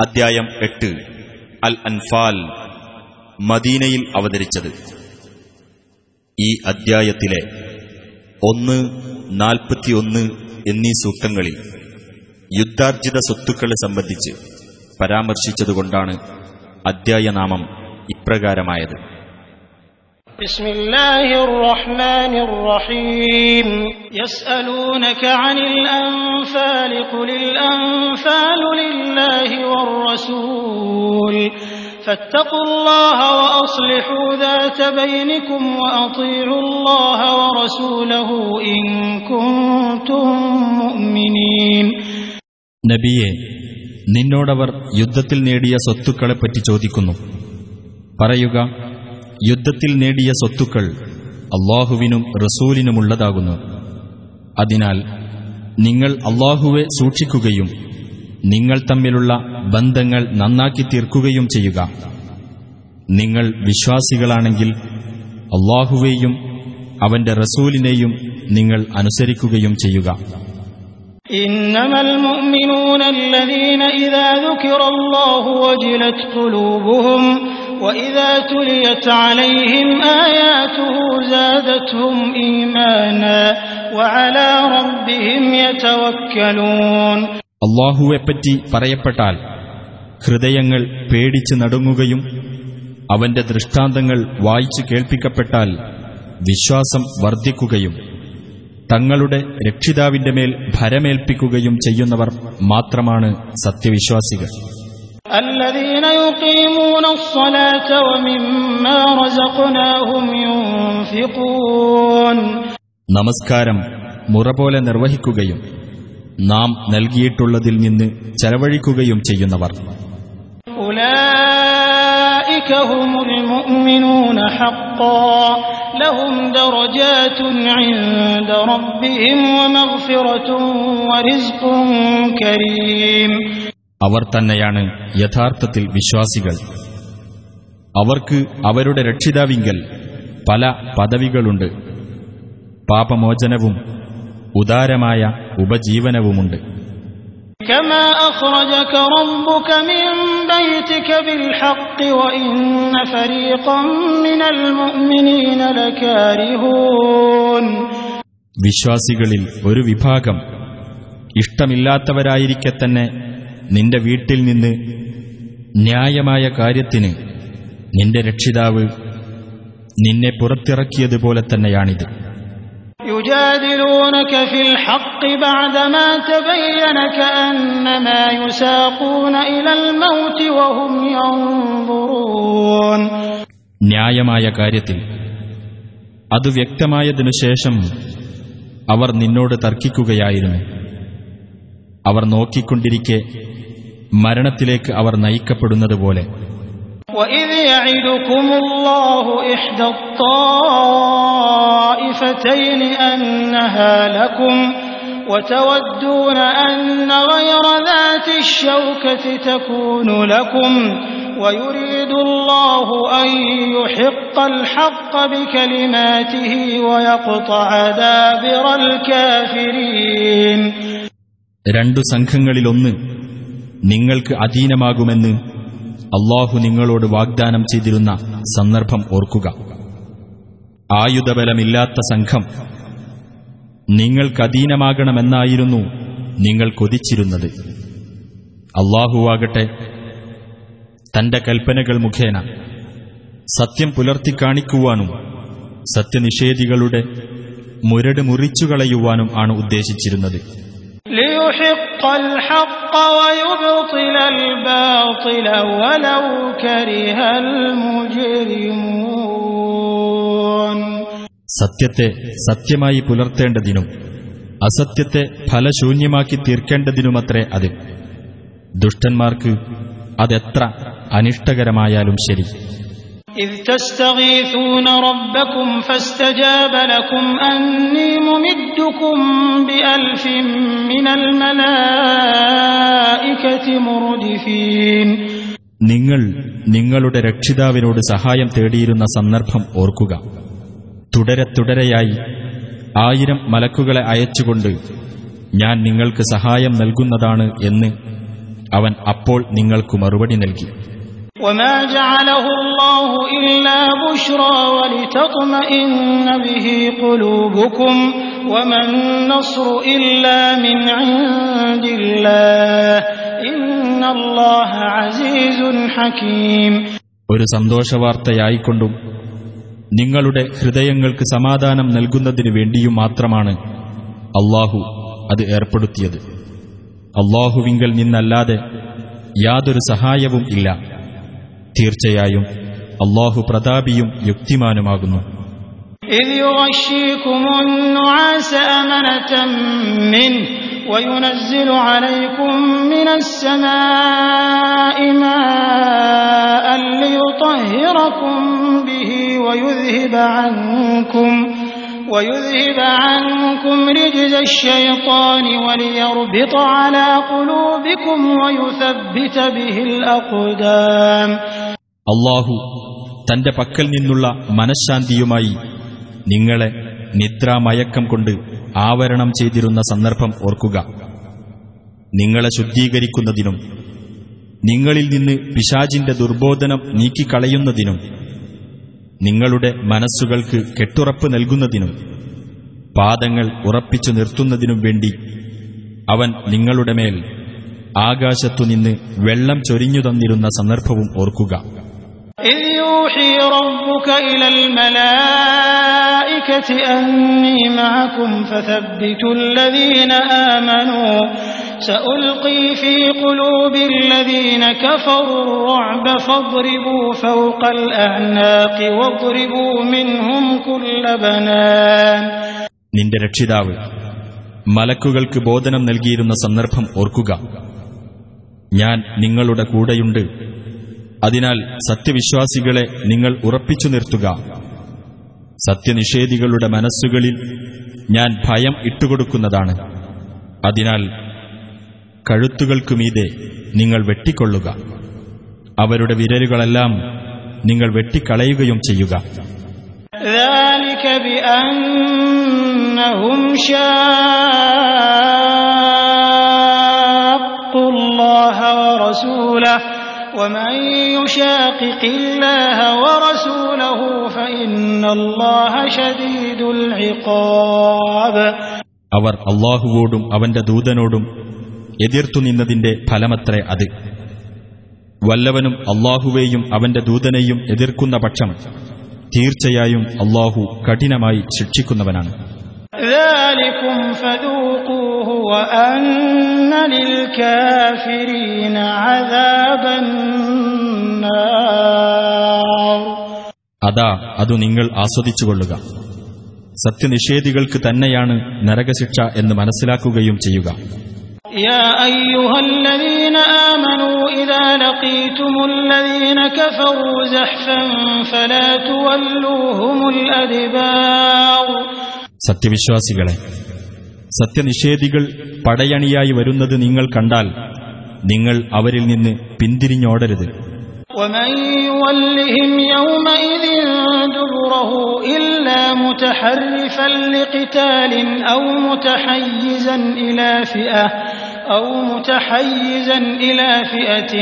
അദ്ധ്യായം എട്ട്. അൽ അൻഫാൽ മദീനയിൽ അവതരിച്ചത്. ഈ അദ്ധ്യായത്തിലെ ഒന്ന് നാൽപ്പത്തിയൊന്ന് എന്നീ സൂക്തങ്ങളിൽ യുദ്ധാർജിത സ്വത്തുക്കളെ സംബന്ധിച്ച് പരാമർശിച്ചതുകൊണ്ടാണ് അദ്ധ്യായനാമം ഇപ്രകാരമായത്. بسم الله الرحمن الرحيم يسألونك عن الأنفال قل الأنفال لله والرسول فاتقوا الله وأصلحوا ذات بينكم وأطيعوا الله ورسوله إن كنتم مؤمنين നബിയെ നിന്നോടവർ യുദ്ധത്തിൽ നേടിയ സ്വത്തുക്കളെപ്പറ്റി ചോദിക്കുന്നു പറയുക യുദ്ധത്തിൽ നേടിയ സ്വത്തുക്കൾ അള്ളാഹുവിനും റസൂലിനുമുള്ളതാകുന്നു അതിനാൽ നിങ്ങൾ അള്ളാഹുവെ സൂക്ഷിക്കുകയും നിങ്ങൾ തമ്മിലുള്ള ബന്ധങ്ങൾ നന്നാക്കി തീർക്കുകയും ചെയ്യുക നിങ്ങൾ വിശ്വാസികളാണെങ്കിൽ അള്ളാഹുവേയും അവന്റെ റസൂലിനെയും നിങ്ങൾ അനുസരിക്കുകയും ചെയ്യുക إنما المؤمنون الذين إذا ذكر الله وجلت قلوبهم وإذا تليت عليهم آياته زادتهم إيمانا وعلى ربهم يتوكلون അള്ളാഹുവെപ്പറ്റി പറയപ്പെട്ടാൽ ഹൃദയങ്ങൾ പേടിച്ച് നടുങ്ങുകയും അവന്റെ ദൃഷ്ടാന്തങ്ങൾ വായിച്ചു കേൾപ്പിക്കപ്പെട്ടാൽ വിശ്വാസം വർദ്ധിക്കുകയും തങ്ങളുടെ രക്ഷിതാവിന്റെ മേൽ ഭരമേൽപ്പിക്കുകയും ചെയ്യുന്നവർ മാത്രമാണ് സത്യവിശ്വാസികൾ الذين يقيمون الصلاة ومما رزقناهم ينفقون നമസ്കാരം മുറ പോലെ നിർവഹിക്കുകയും നാം നൽകിയിട്ടുള്ളതിൽ നിന്ന് ചെലവഴിക്കുകയും ചെയ്യുന്നവർ أولئك അവർ തന്നെയാണ് യഥാർത്ഥത്തിൽ വിശ്വാസികൾ. അവർക്ക് അവരുടെ രക്ഷിതാവിങ്കൽ പല പദവികളുണ്ട്. പാപമോചനവും ഉദാരമായ ഉപജീവനവുമുണ്ട്. വിശ്വാസികളിൽ ഒരു വിഭാഗം ഇഷ്ടമില്ലാത്തവരായിരിക്കെ തന്നെ നിന്റെ വീട്ടിൽ നിന്ന് ന്യായമായ കാര്യത്തിന് നിന്റെ രക്ഷിതാവ് നിന്നെ പുറത്തിറക്കിയതുപോലെ തന്നെയാണിത് يجادلونك في الحق بعدما تبين كأنما يساقون إلى الموت وهم ينظرون ന്യായമായ കാര്യത്തിൽ അത് വ്യക്തമായതിനു ശേഷം അവർ നിന്നോട് തർക്കിക്കുകയായിരുന്നു അവർ നോക്കിക്കൊണ്ടിരിക്കെ മരണത്തിലേക്ക് അവർ നയിക്കപ്പെടുന്നതുപോലെ وإذ يعدكم الله إحدى الطائفتين أنها لكم وتودون أن غير ذات الشوكة تكون لكم ويريد الله أن يحق الحق بكلماته ويقطع دابر الكافرين രണ്ടു സംഘങ്ങളിലൊന്ന് നിങ്ങൾക്ക് അധീനമാകുമെന്ന് അള്ളാഹു നിങ്ങളോട് വാഗ്ദാനം ചെയ്തിരുന്ന സന്ദർഭം ഓർക്കുക. ആയുധബലമില്ലാത്ത സംഘം നിങ്ങൾക്കധീനമാകണമെന്നായിരുന്നു നിങ്ങൾ കൊതിച്ചിരുന്നത്. അള്ളാഹുവാകട്ടെ തന്റെ കൽപ്പനകൾ മുഖേന സത്യം പുലർത്തിക്കാണിക്കുവാനും സത്യനിഷേധികളുടെ മുരട് മുറിച്ചുകളയുവാനും ആണ് ഉദ്ദേശിച്ചിരുന്നത്. സത്യത്തെ സത്യമായി പുലർത്തേണ്ടതിനും അസത്യത്തെ ഫലശൂന്യമാക്കി തീർക്കേണ്ടതിനുമത്രേ അത്. ദുഷ്ടന്മാർക്ക് അതെത്ര അനിഷ്ടകരമായാലും ശരി. إذ تستغيثون ربكم فاستجاب لكم أني ممدكم بألف من الملائكة مردفين നിങ്ങൾ നിങ്ങളുടെ രക്ഷിതാവിനോട് സഹായം തേടിയിരുന്ന സന്ദർഭം ഓർക്കുക തുടരെ തുടരെയായി ആയിരം മലക്കുകളെ അയച്ചുകൊണ്ട് ഞാൻ നിങ്ങൾക്ക് സഹായം നൽകുന്നതാണ് എന്ന് അവൻ അപ്പോൾ നിങ്ങൾക്കു മറുപടി നൽകി وما جعله الله إلا بشرى ولتطمئن به قلوبكم وما النصر إلا من عند الله إن الله عزيز حكيم ഒരു സന്തോഷവാർത്തയായിക്കൊണ്ടും നിങ്ങളുടെ ഹൃദയങ്ങൾക്ക് സമാധാനം നൽകുന്നതിനു വേണ്ടിയും മാത്രമാണ് അള്ളാഹു അത് ഏർപ്പെടുത്തിയത് അള്ളാഹുവിങ്കൽ നിന്നല്ലാതെ യാതൊരു സഹായവും ഇല്ല തീർച്ചയായും അള്ളാഹു പ്രതാപിയും യുക്തിമാനുമാകുന്നു إذ يغشيكم النعاس أمنة منه وينزل عليكم من السماء ماء ليطهركم به ويذهب عنكم ويذهب عنكم رجز الشيطان وليربط على قلوبكم ويثبت به الأقدام അള്ളാഹു തന്റെ പക്കൽ നിന്നുള്ള മനഃശാന്തിയുമായി നിങ്ങളെ നിദ്രാമയക്കം കൊണ്ട് ആവരണം ചെയ്തിരുന്ന സന്ദർഭം ഓർക്കുക. നിങ്ങളെ ശുദ്ധീകരിക്കുന്നതിനും നിങ്ങളിൽ നിന്ന് പിശാചിന്റെ ദുർബോധനം നീക്കിക്കളയുന്നതിനും നിങ്ങളുടെ മനസ്സുകൾക്ക് കെട്ടുറപ്പ് നൽകുന്നതിനും പാദങ്ങൾ ഉറപ്പിച്ചു നിർത്തുന്നതിനും വേണ്ടി അവൻ നിങ്ങളുടെ മേൽ ആകാശത്തുനിന്ന് വെള്ളം ചൊരിഞ്ഞു തന്നിരുന്ന സന്ദർഭവും ഓർക്കുക. إذ يوحي ربك إلى الملائكة أني معكم فثبتوا الذين آمنوا سألقي في قلوب الذين كفروا الرعب فاضربوا فوق الأعناق واضربوا منهم كل بنان നിന്റെ രക്ഷിതാവ് മലക്കുകൾക്ക് ബോധനം നൽകിയിരുന്ന സന്ദർഭം ഓർക്കുക ഞാൻ നിങ്ങളുടെ കൂടെയുണ്ട് അതിനാൽ സത്യവിശ്വാസികളെ നിങ്ങൾ ഉറപ്പിച്ചു നിർത്തുക. സത്യനിഷേധികളുടെ മനസ്സുകളിൽ ഞാൻ ഭയം ഇട്ടുകൊടുക്കുന്നതാണ്. അതിനാൽ കഴുത്തുകൾക്കുമീതെ നിങ്ങൾ വെട്ടിക്കൊള്ളുക. അവരുടെ വിരലുകളെല്ലാം നിങ്ങൾ വെട്ടിക്കളയുകയും ചെയ്യുക. ഹുംഷൂല ومن يشاقق الله ورسوله فإن الله شديد العقاب അവർ അള്ളാഹുവോടും അവന്റെ ദൂതനോടും എതിർത്തു നിന്നതിന്റെ ഫലമത്രേ അത് വല്ലവനും അള്ളാഹുവേയും അവന്റെ ദൂതനെയും എതിർക്കുന്ന പക്ഷം തീർച്ചയായും അള്ളാഹു കഠിനമായി ശിക്ഷിക്കുന്നവനാണ് അതാ അതു നിങ്ങൾ ആസ്വദിച്ചുകൊള്ളുക സത്യനിഷേധികൾക്ക് തന്നെയാണ് നരകശിക്ഷ എന്ന് മനസ്സിലാക്കുകയും ചെയ്യുക يا أيها الذين آمنوا إذا لقيتم الذين كفروا زحفا فلا تولوهم الأدبار സത്യവിശ്വാസികളെ സത്യനിഷേധികൾ പടയണിയായി വരുന്നത് നിങ്ങൾ കണ്ടാൽ നിങ്ങൾ അവരിൽ നിന്ന് പിന്തിരിഞ്ഞോടരുത് ومن يولهم يومئذ دبره إلا متحرفا لقتال أو متحيزا إلى فئة أو متحيزا إلى فئة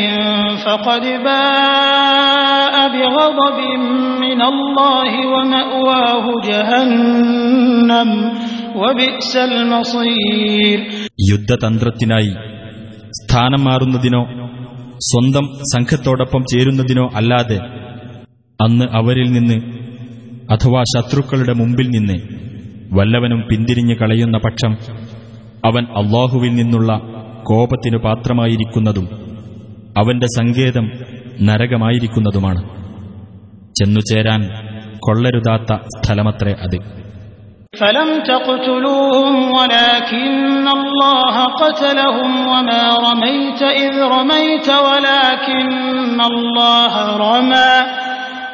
فقد باء بغضب من الله ومأواه جهنم وبئس المصير യുദ്ധതന്ത്രത്തിനായി സ്ഥാനം മാറുന്നതിനോ സ്വന്തം സംഘത്തോടൊപ്പം ചേരുന്നതിനോ അല്ലാതെ അന്ന് അവരിൽ നിന്ന് അഥവാ ശത്രുക്കളുടെ മുമ്പിൽ നിന്ന് വല്ലവനും പിന്തിരിഞ്ഞു കളയുന്ന പക്ഷം അവൻ അള്ളാഹുവിൽ നിന്നുള്ള കോപത്തിനു പാത്രമായിരിക്കുന്നതും അവന്റെ സങ്കേതം നരകമായിരിക്കുന്നതുമാണ്. ചെന്നുചേരാൻ കൊള്ളരുതാത്ത സ്ഥലമത്രേ അത്. فلم تقتلوهم ولكن الله قتلهم وما رميت إذ رميت ولكن الله رمى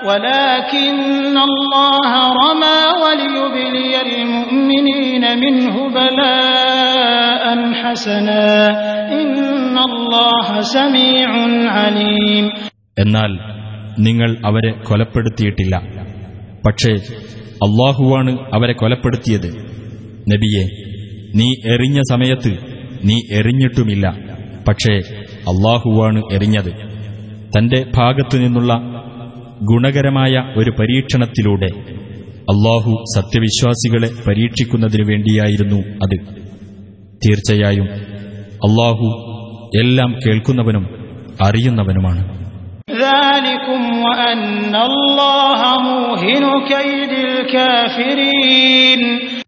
ولكن الله رمى وليبلي المؤمنين منه بلاء حسنا إن الله سميع عليم എന്നാൽ നിങ്ങൾ അവരെ കൊലപ്പെടുത്തിയിട്ടില്ല പക്ഷേ അള്ളാഹുവാണ് അവരെ കൊലപ്പെടുത്തിയത്. നബിയെ നീ എറിഞ്ഞ സമയത്ത് നീ എറിഞ്ഞിട്ടുമില്ല. പക്ഷേ അള്ളാഹുവാണ് എറിഞ്ഞത്. തന്റെ ഭാഗത്തു നിന്നുള്ള ഗുണകരമായ ഒരു പരീക്ഷണത്തിലൂടെ അള്ളാഹു സത്യവിശ്വാസികളെ പരീക്ഷിക്കുന്നതിനു വേണ്ടിയായിരുന്നു അത്. തീർച്ചയായും അള്ളാഹു എല്ലാം കേൾക്കുന്നവനും അറിയുന്നവനുമാണ്.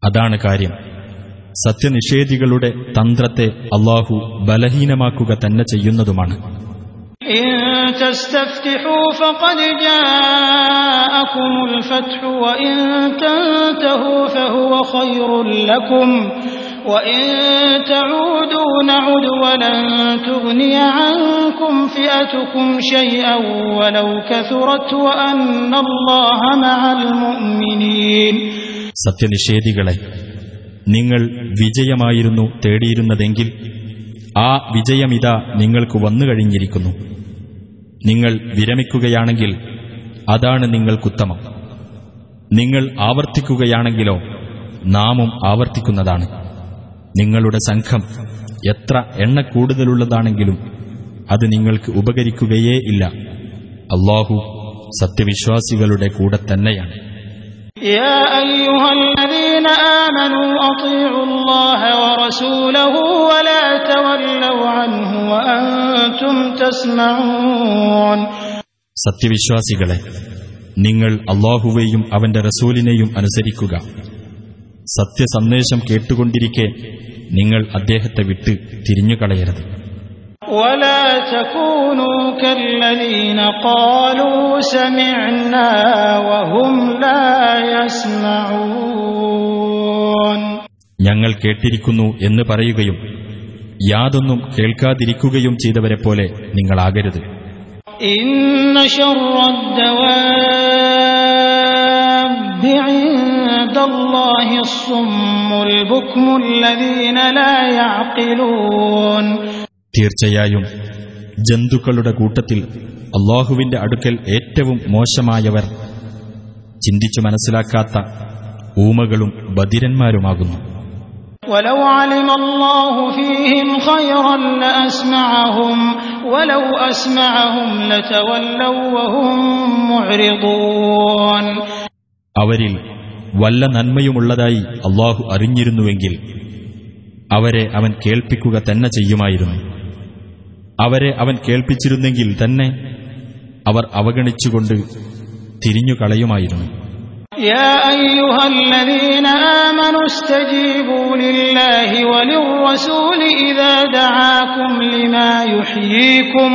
അതാണ് കാര്യം സത്യനിഷേധികളുടെ തന്ത്രത്തെ അള്ളാഹു ബലഹീനമാക്കുക തന്നെ ചെയ്യുന്നതുമാണ് إن تستفتحوا فقد جاءكم الفتح وإن تنتهوا فهو خير لكم وإن تعودوا نعد ولن تغني عنكم فئتكم شيئا ولو كثرت وأن الله مع المؤمنين സത്യനിഷേധികളെ നിങ്ങൾ വിജയമായിരുന്നു തേടിയിരുന്നതെങ്കിൽ ആ വിജയമിതാ നിങ്ങൾക്ക് വന്നു കഴിഞ്ഞിരിക്കുന്നു നിങ്ങൾ വിരമിക്കുകയാണെങ്കിൽ അതാണ് നിങ്ങൾക്കുത്തമം നിങ്ങൾ ആവർത്തിക്കുകയാണെങ്കിലോ നാമും ആവർത്തിക്കുന്നതാണ് നിങ്ങളുടെ സംഘം എത്ര എണ്ണ കൂടുതലുള്ളതാണെങ്കിലും അത് നിങ്ങൾക്ക് ഉപകരിക്കുകയേ ഇല്ല. അള്ളാഹു സത്യവിശ്വാസികളുടെ കൂടെ തന്നെയാണ്. സത്യവിശ്വാസികളെ നിങ്ങൾ അള്ളാഹുവെയും അവന്റെ റസൂലിനെയും അനുസരിക്കുക. സത്യസന്ദേശം കേട്ടുകൊണ്ടിരിക്കെ നിങ്ങൾ അദ്ദേഹത്തെ വിട്ട് തിരിഞ്ഞുകളയരുത് ولا تكونوا كالذين قالوا سمعنا وهم لا يسمعون ഞങ്ങൾ കേട്ടിരിക്കുന്നു എന്ന് പറയുകയും യാതൊന്നും കേൾക്കാതിരിക്കുകയും ചെയ്തവരെ പോലെ നിങ്ങളാകരുത് إن شر الدواب عند الله الصم البكم الذين لا يعقلون തീർച്ചയായും ജന്തുക്കളുടെ കൂട്ടത്തിൽ അള്ളാഹുവിന്റെ അടുക്കൽ ഏറ്റവും മോശമായവർ ചിന്തിച്ചു മനസ്സിലാക്കാത്ത ഊമകളും ബധിരന്മാരുമാകുന്നു ولو علم الله فيهم خيرا لأسمعهم ولو أسمعهم لتولوا وهم معرضون അവരിൽ വല്ല നന്മയുമുള്ളതായി അള്ളാഹു അറിഞ്ഞിരുന്നുവെങ്കിൽ അവരെ അവൻ കേൾപ്പിക്കുക തന്നെ ചെയ്യുമായിരുന്നു അവരെ അവൻ കേൾപ്പിച്ചിരുന്നെങ്കിൽ തന്നെ അവർ അവഗണിച്ചുകൊണ്ട് തിരിഞ്ഞുകളയുമായിരുന്നു يا أيها الذين آمنوا استجيبوا لله وللرسول إذا دعاكم لما يحييكم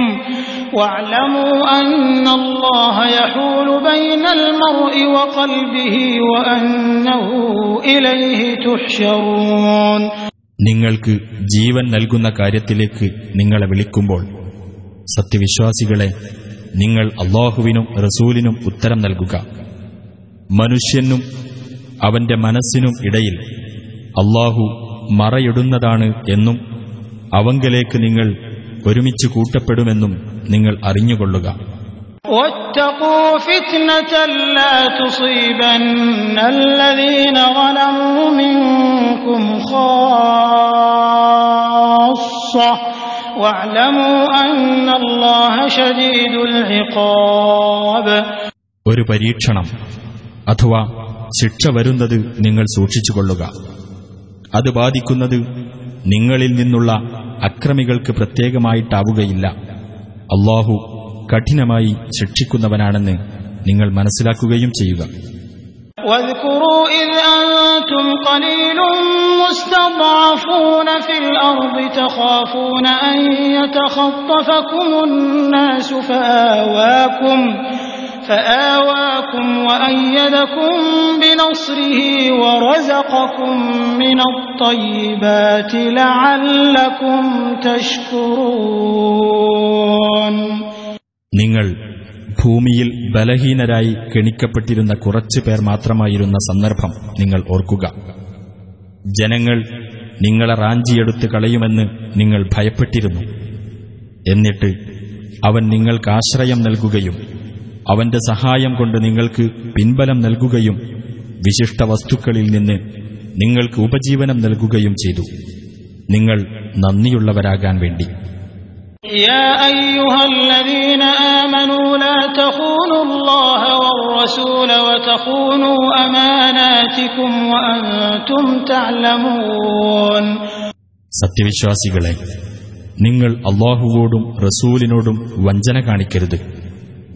واعلموا أن الله يحول بين المرء وقلبه وأنه إليه تحشرون നിങ്ങൾക്ക് ജീവൻ നൽകുന്ന കാര്യത്തിലേക്ക് നിങ്ങളെ വിളിക്കുമ്പോൾ സത്യവിശ്വാസികളെ നിങ്ങൾ അള്ളാഹുവിനും റസൂലിനും ഉത്തരം നൽകുക മനുഷ്യനും അവന്റെ മനസ്സിനും ഇടയിൽ അള്ളാഹു മറയിടുന്നതാണ് എന്നും അവങ്കലേക്ക് നിങ്ങൾ ഒരുമിച്ച് കൂട്ടപ്പെടുമെന്നും നിങ്ങൾ അറിഞ്ഞുകൊള്ളുക واتقوا فتنة لا تصيبن الذين ظلموا منكم خاصة واعلموا أن الله شديد العقاب ഒരു പരീക്ഷണം അഥവാ ശിക്ഷ വരുന്നത് നിങ്ങൾ സൂക്ഷിച്ചുകൊള്ളുക അത് ബാധിക്കുന്നത് നിങ്ങളിൽ നിന്നുള്ള അക്രമികൾക്ക് പ്രത്യേകമായിട്ടാവുകയില്ല അള്ളാഹു കഠിനമായി ശിക്ഷിക്കുന്നവനാണെന്ന് നിങ്ങൾ മനസ്സിലാക്കുകയും ചെയ്യുക واذكروا إذ أنتم قليل مستضعفون في الأرض تخافون أن يتخطفكم الناس فآواكم فآواكم وأيدكم بنصره ورزقكم من الطيبات لعلكم تشكرون നിങ്ങൾ ഭൂമിയിൽ ബലഹീനരായി കെണിക്കപ്പെട്ടിരുന്ന കുറച്ചു പേർ മാത്രമായിരുന്ന സന്ദർഭം നിങ്ങൾ ഓർക്കുക ജനങ്ങൾ നിങ്ങളെ റാഞ്ചിയെടുത്ത് കളയുമെന്ന് നിങ്ങൾ ഭയപ്പെട്ടിരുന്നു എന്നിട്ട് അവൻ നിങ്ങൾക്ക് ആശ്രയം നൽകുകയും അവന്റെ സഹായം കൊണ്ട് നിങ്ങൾക്ക് പിൻബലം നൽകുകയും വിശിഷ്ട വസ്തുക്കളിൽ നിന്ന് നിങ്ങൾക്ക് ഉപജീവനം നൽകുകയും ചെയ്തു നിങ്ങൾ നന്ദിയുള്ളവരാകാൻ വേണ്ടി يا أيها الذين آمنوا لا تخونوا الله والرسول وتخونوا أماناتكم وأنتم تعلمون സത്യവിശ്വാസികളെ നിങ്ങൾ അള്ളാഹുവോടും റസൂലിനോടും വഞ്ചന കാണിക്കരുത്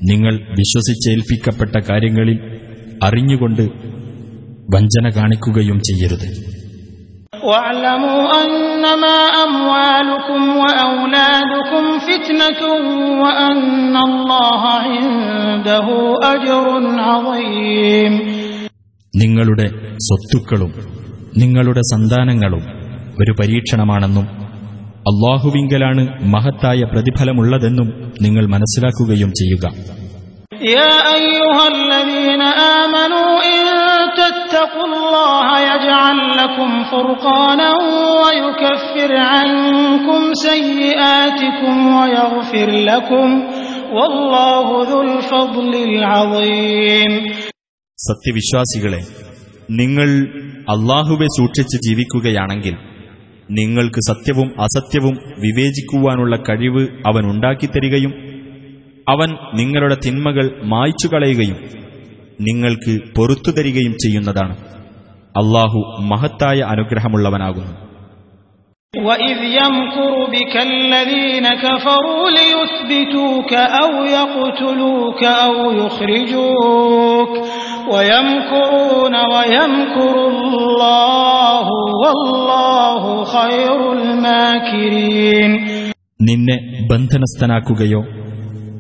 നിങ്ങൾ വിശ്വസിച്ചേൽപ്പിക്കപ്പെട്ട കാര്യങ്ങളിൽ അറിഞ്ഞുകൊണ്ട് വഞ്ചന കാണിക്കുകയും ചെയ്യരുത് واعلموا أنما أموالكم وأولادكم فتنة وأن الله عنده أجر عظيم നിങ്ങളുടെ സ്വത്തുക്കളും നിങ്ങളുടെ സന്താനങ്ങളും ഒരു പരീക്ഷണമാണെന്നും അള്ളാഹുവിങ്കലാണ് മഹത്തായ പ്രതിഫലമുള്ളതെന്നും നിങ്ങൾ മനസ്സിലാക്കുകയും ചെയ്യുക. സത്യവിശ്വാസികളെ നിങ്ങൾ അള്ളാഹുവെ സൂക്ഷിച്ച് ജീവിക്കുകയാണെങ്കിൽ നിങ്ങൾക്ക് സത്യവും അസത്യവും വിവേചിക്കുവാനുള്ള കഴിവ് അവൻ ഉണ്ടാക്കിത്തരികയും അവൻ നിങ്ങളുടെ തിന്മകൾ മായ്ച്ചു കളയുകയും നിങ്ങൾക്ക് പൊറത്തു തരികയും ചെയ്യുന്നതാണ് അള്ളാഹു മഹത്തായ അനുഗ്രഹമുള്ളവനാകുന്നു وإذ يمكر بك الذين كفروا ليثبتوك أو يقتلوك أو يخرجوك നിന്നെ ബന്ധനസ്ഥനാക്കുകയോ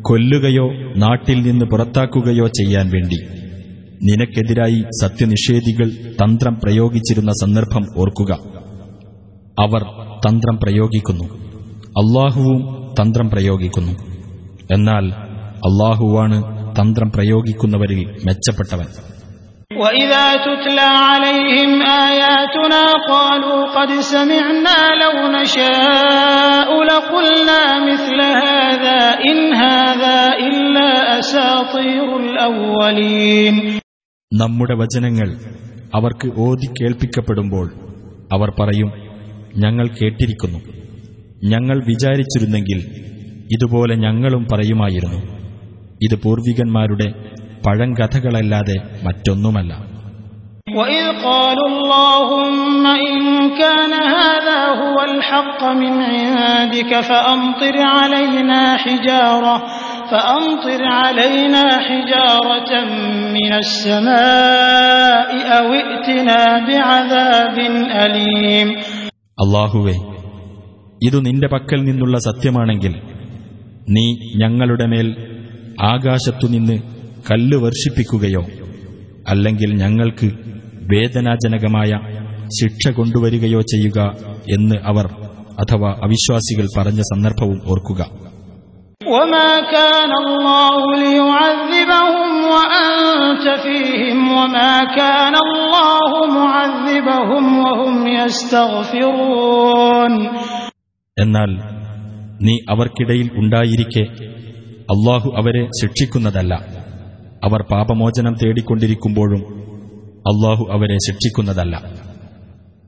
കൊല്ലുകയോ നാട്ടിൽ നിന്ന് പുറത്താക്കുകയോ ചെയ്യാൻ വേണ്ടി നിനക്കെതിരായി സത്യനിഷേധികൾ തന്ത്രം പ്രയോഗിച്ചിരുന്ന സന്ദർഭം ഓർക്കുക. അവർ തന്ത്രം പ്രയോഗിക്കുന്നു. അള്ളാഹുവും തന്ത്രം പ്രയോഗിക്കുന്നു. എന്നാൽ അള്ളാഹുവാണ് തന്ത്രം പ്രയോഗിക്കുന്നവരിൽ മെച്ചപ്പെട്ടവൻ وإذا تتلى عليهم آياتنا قالوا قد سمعنا لو نشاء لقلنا مثل هذا إن هذا إلا أساطير الأولين നമ്മുടെ വചനങ്ങൾ അവർക്ക് ഓതി കേൾപ്പിക്കപ്പെടുമ്പോൾ അവർ പറയും ഞങ്ങൾ കേട്ടിരിക്കുന്നു ഞങ്ങൾ വിചാരിച്ചിരുന്നെങ്കിൽ ഇതുപോലെ ഞങ്ങളും പറയുമായിരുന്നു ഇത് പൂർവികന്മാരുടെ പഴങ്കഥകളല്ലാതെ മറ്റൊന്നുമല്ല وإذ قالوا اللهم إن كان هذا هو الحق من عندك فأمطر علينا حجارة فأمطر علينا حجارة من السماء أو ائتنا بعذاب أليم അള്ളാഹുവേ ഇതു നിന്റെ പക്കൽ നിന്നുള്ള സത്യമാണെങ്കിൽ നീ ഞങ്ങളുടെ മേൽ ആകാശത്തുനിന്ന് കല്ല് വർഷിപ്പിക്കുകയോ അല്ലെങ്കിൽ ഞങ്ങൾക്ക് വേദനാജനകമായ ശിക്ഷ കൊണ്ടുവരികയോ ചെയ്യുക എന്ന് അവർ അഥവാ അവിശ്വാസികൾ പറഞ്ഞ സന്ദർഭവും ഓർക്കുക وما كان الله ليعذبهم وأنت فيهم وما كان الله معذبهم وهم يستغفرون എന്നാൽ നീ അവർക്കിടയിൽ ഉണ്ടായിരിക്കെ അള്ളാഹു അവരെ ശിക്ഷിക്കുന്നതല്ല അവർ പാപമോചനം തേടിക്കൊണ്ടിരിക്കുമ്പോഴും അള്ളാഹു അവരെ ശിക്ഷിക്കുന്നതല്ല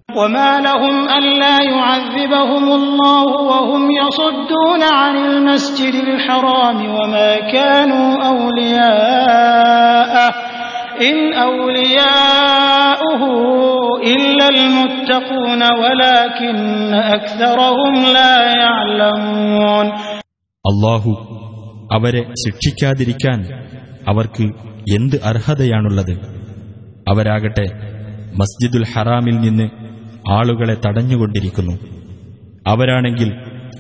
وما لهم ألا يعذبهم الله وهم يصدون عن المسجد الحرام وما كانوا أولياءه إن أولياؤه إلا المتقون ولكن أكثرهم لا يعلمون അള്ളാഹു അവരെ ശിക്ഷിക്കാതിരിക്കാൻ അവർക്ക് എന്ത് അർഹതയാണുള്ളത്? അവരാകട്ടെ മസ്ജിദുൽ ഹറാമിൽ നിന്ന് ആളുകളെ തടഞ്ഞുകൊണ്ടിരിക്കുന്നു. അവരാണെങ്കിൽ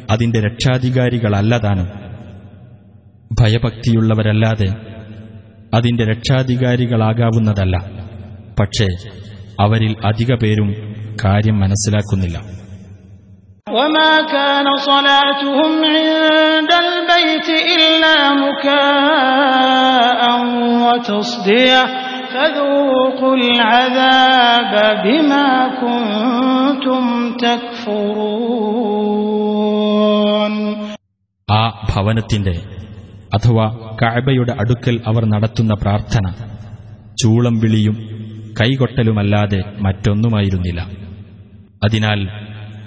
അതിന്റെ രക്ഷാധികാരികളല്ലതാനും. ഭയഭക്തിയുള്ളവരല്ലാതെ അതിന്റെ രക്ഷാധികാരികളാകാവുന്നതല്ല. പക്ഷേ അവരിൽ അധിക പേരും കാര്യം മനസ്സിലാക്കുന്നില്ല. وما كان صلاتهم عند البيت إلا مكاء وتصدية فذوقوا العذاب بما كنتم تكفرون ആ ഭവനത്തിന്റെ അഥവാ കഅബയുടെ അടുക്കൽ അവർ നടത്തുന്ന പ്രാർത്ഥന ചൂളം വിളിയും കൈകൊട്ടലുമല്ലാതെ മറ്റൊന്നുമായിരുന്നില്ല അതിനാൽ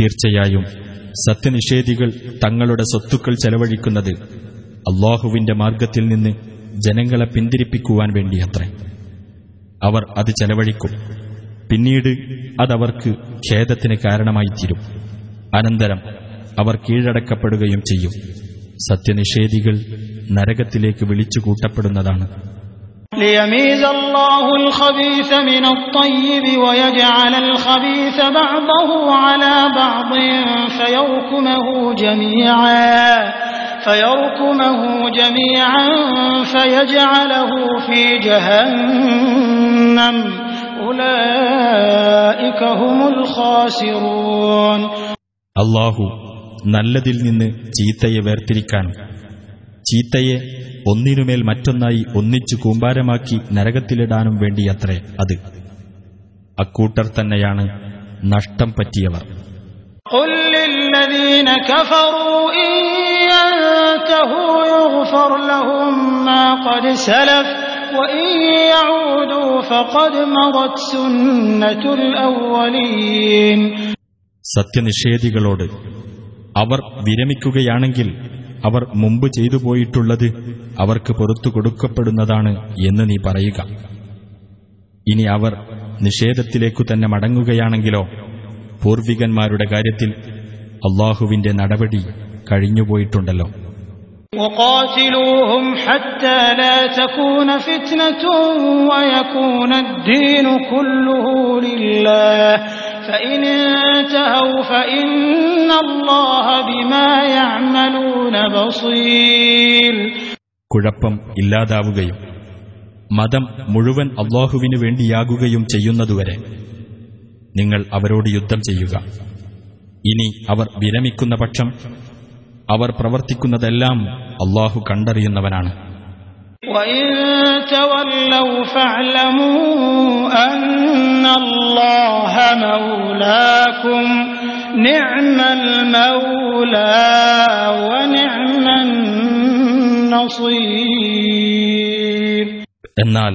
തീർച്ചയായും സത്യനിഷേധികൾ തങ്ങളുടെ സ്വത്തുക്കൾ ചെലവഴിക്കുന്നത് അള്ളാഹുവിന്റെ മാർഗത്തിൽ നിന്ന് ജനങ്ങളെ പിന്തിരിപ്പിക്കുവാൻ വേണ്ടിയത്രേ. അവർ അത് ചെലവഴിക്കും. പിന്നീട് അതവർക്ക് ഖേദത്തിന് കാരണമായിത്തീരും. അനന്തരം അവർ കീഴടക്കപ്പെടുകയും ചെയ്യും. സത്യനിഷേധികൾ നരകത്തിലേക്ക് വിളിച്ചു കൂട്ടപ്പെടുന്നതാണ് ليميز الله الخبيث من الطيب ويجعل الخبيث بعضه على بعض فيركمه جميعا فيركمه جميعا فيجعله في جهنم أولئك هم الخاسرون അള്ളാഹു നല്ലതിൽ നിന്ന് ചീത്തയെ വേർതിരിക്കാനും ചീത്തയെ ഒന്നിനുമേൽ മറ്റൊന്നായി ഒന്നിച്ചു കൂമ്പാരമാക്കി നരകത്തിലിടാനും വേണ്ടിയത്രേ അത്. അക്കൂട്ടർ തന്നെയാണ് നഷ്ടം പറ്റിയവർ. സത്യനിഷേധികളോട് അവർ വിരമിക്കുകയാണെങ്കിൽ അവർ മുമ്പ് ചെയ്തു പോയിട്ടുള്ളത് അവർക്ക് പുറത്തു കൊടുക്കപ്പെടുന്നതാണ് എന്ന് നീ പറയുക ഇനി അവർ നിഷേധത്തിലേക്കു തന്നെ മടങ്ങുകയാണെങ്കിലോ പൂർവികന്മാരുടെ കാര്യത്തിൽ അള്ളാഹുവിന്റെ നടപടി കഴിഞ്ഞുപോയിട്ടുണ്ടല്ലോ وقاتلوهم حتى لا تكون فتنة ويكون الدين كله لله فإن انتهوا فإن الله بما يعملون بصير കുഴപ്പം ഇല്ലാതാവുകയും മതം മുഴുവൻ അള്ളാഹുവിനു വേണ്ടിയാകുകയും ചെയ്യുന്നതുവരെ നിങ്ങൾ അവരോട് യുദ്ധം ചെയ്യുക ഇനി അവർ വിരമിക്കുന്ന പക്ഷം അവർ പ്രവർത്തിക്കുന്നതെല്ലാം അള്ളാഹു കണ്ടറിയുന്നവനാണ് وإن تولوا فاعلموا أن الله مولاكم نعم المولى ونعم النصير എന്നാൽ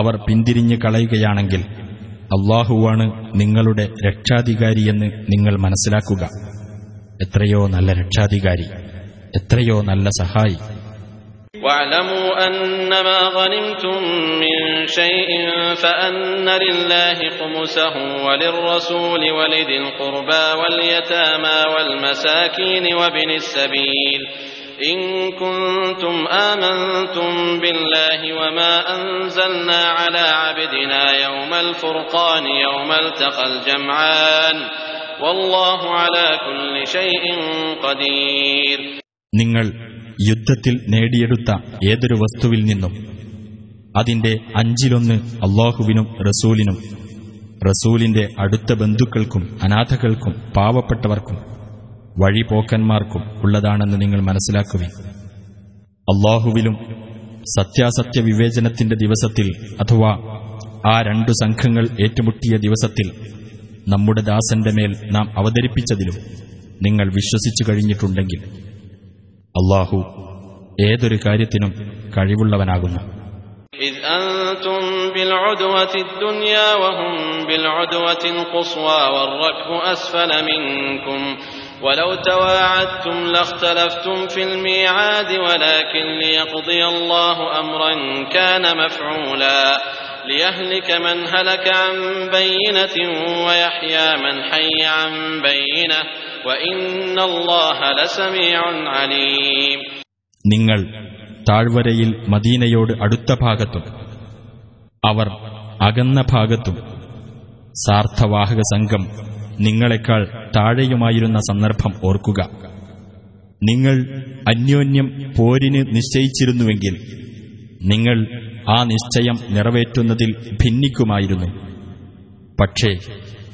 അവർ പിന്തിരിഞ്ഞു കളയുകയാണെങ്കിൽ അള്ളാഹുവാണ് നിങ്ങളുടെ രക്ഷാധികാരിയെന്ന് നിങ്ങൾ മനസ്സിലാക്കുക എത്രയോ നല്ല രക്ഷാധികാരി എത്രയോ നല്ല സഹായി واعلموا أنما غنمتم من شيء فأن لله خمسه وللرسول ولذي القربى واليتامى والمساكين وابن السبيل إن كنتم آمنتم بالله وما أنزلنا على عبدنا يوم الفرقان يوم التقى الجمعان والله على كل شيء قدير യുദ്ധത്തിൽ നേടിയെടുത്ത ഏതൊരു വസ്തുവിൽ നിന്നും അതിന്റെ അഞ്ചിലൊന്ന് അള്ളാഹുവിനും റസൂലിനും റസൂലിന്റെ അടുത്ത ബന്ധുക്കൾക്കും അനാഥകൾക്കും പാവപ്പെട്ടവർക്കും വഴിപോക്കന്മാർക്കും ഉള്ളതാണെന്ന് നിങ്ങൾ മനസ്സിലാക്കുവിൻ. അള്ളാഹുവിലും സത്യാസത്യ വിവേചനത്തിന്റെ ദിവസത്തിൽ അഥവാ ആ രണ്ടു സംഘങ്ങൾ ഏറ്റുമുട്ടിയ ദിവസത്തിൽ നമ്മുടെ ദാസന്റെ മേൽ നാം അവതരിപ്പിച്ചതിലും നിങ്ങൾ വിശ്വസിച്ചു കഴിഞ്ഞിട്ടുണ്ടെങ്കിൽ അള്ളാഹു ഏതൊരു കാര്യത്തിനും കഴിവുള്ളവനാകുന്നു إذ أنتم بالعدوة الدنيا وهم بالعدوة القصوى والركب أسفل منكم ولو تواعدتم لاختلفتم في الميعاد ولكن ليقضي الله أمرا كان مفعولا ليهلك من هلك عن بينة ويحيى من حي عن بينة നിങ്ങൾ താഴ്വരയിൽ മദീനയോട് അടുത്ത ഭാഗത്തും അവർ അകന്ന ഭാഗത്തും സാർത്ഥവാഹക സംഘം നിങ്ങളെക്കാൾ താഴെയുമായിരുന്ന സന്ദർഭം ഓർക്കുക. നിങ്ങൾ അന്യോന്യം പോരിന് നിശ്ചയിച്ചിരുന്നുവെങ്കിൽ നിങ്ങൾ ആ നിശ്ചയം നിറവേറ്റുന്നതിൽ ഭിന്നിക്കുമായിരുന്നു. പക്ഷേ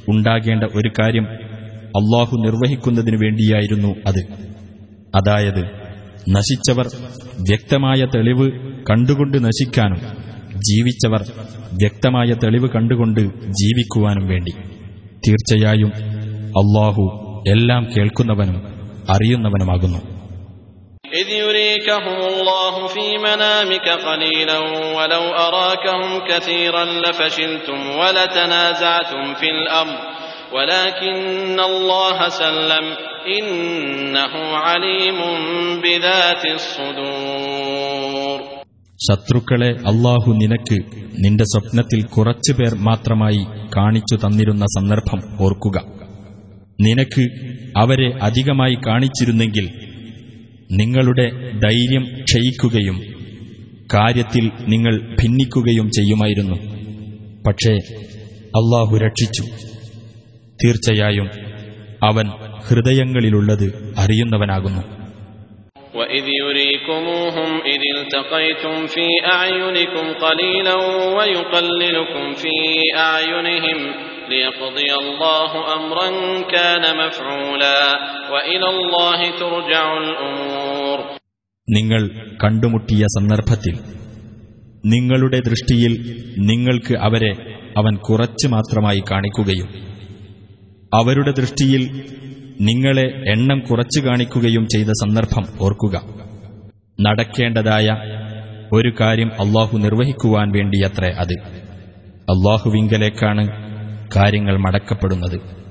ഉണ്ടാകേണ്ട ഒരു കാര്യം അള്ളാഹു നിർവഹിക്കുന്നതിനു വേണ്ടിയായിരുന്നു അത് അതായത് നശിച്ചവർ വ്യക്തമായ തെളിവ് കണ്ടുകൊണ്ട് നശിക്കാനും ജീവിച്ചവർ വ്യക്തമായ തെളിവ് കണ്ടുകൊണ്ട് ജീവിക്കുവാനും വേണ്ടി തീർച്ചയായും അള്ളാഹു എല്ലാം കേൾക്കുന്നവനും അറിയുന്നവനുമാകുന്നു إذ يريكهم الله في منامك قليلا ولو أراكهم كثيرا لفشلتم ولتنازعتم في الأمر ولكن الله سلم إنه عليم بذات الصدور ശത്രുക്കളെ അള്ളാഹു നിനക്ക് നിന്റെ സ്വപ്നത്തിൽ കുറച്ചുപേർ മാത്രമായി കാണിച്ചു തന്നിരുന്ന സന്ദർഭം ഓർക്കുക നിനക്ക് അവരെ അധികമായി കാണിച്ചിരുന്നെങ്കിൽ നിങ്ങളുടെ ധൈര്യം ക്ഷയിക്കുകയും കാര്യത്തിൽ നിങ്ങൾ ഭിന്നിക്കുകയും ചെയ്യുമായിരുന്നു പക്ഷേ അള്ളാഹു രക്ഷിച്ചു തീർച്ചയായും അവൻ ഹൃദയങ്ങളിലുള്ളത് അറിയുന്നവനാകുന്നു وإذ يريكموهم إذ التقيتم في أعينكم قليلا ويقللكم في أعينهم ليقضي الله أمرا كان مفعولا وإلى الله ترجع الأمور നിങ്ങൾ കണ്ടുമുട്ടിയ സന്ദർഭത്തിൽ നിങ്ങളുടെ ദൃഷ്ടിയിൽ നിങ്ങൾക്ക് അവരെ അവൻ കുറച്ച് മാത്രമായി കാണിക്കുകയും അവരുടെ ദൃഷ്ടിയിൽ നിങ്ങളെ എണ്ണം കുറച്ചു കാണിക്കുകയും ചെയ്ത സന്ദർഭം ഓർക്കുക. നടക്കേണ്ടതായ ഒരു കാര്യം അള്ളാഹു നിർവഹിക്കുവാൻ വേണ്ടിയത്രേ അത്. അള്ളാഹുവിങ്കലേക്കാണ് കാര്യങ്ങൾ മടക്കപ്പെടുന്നത്.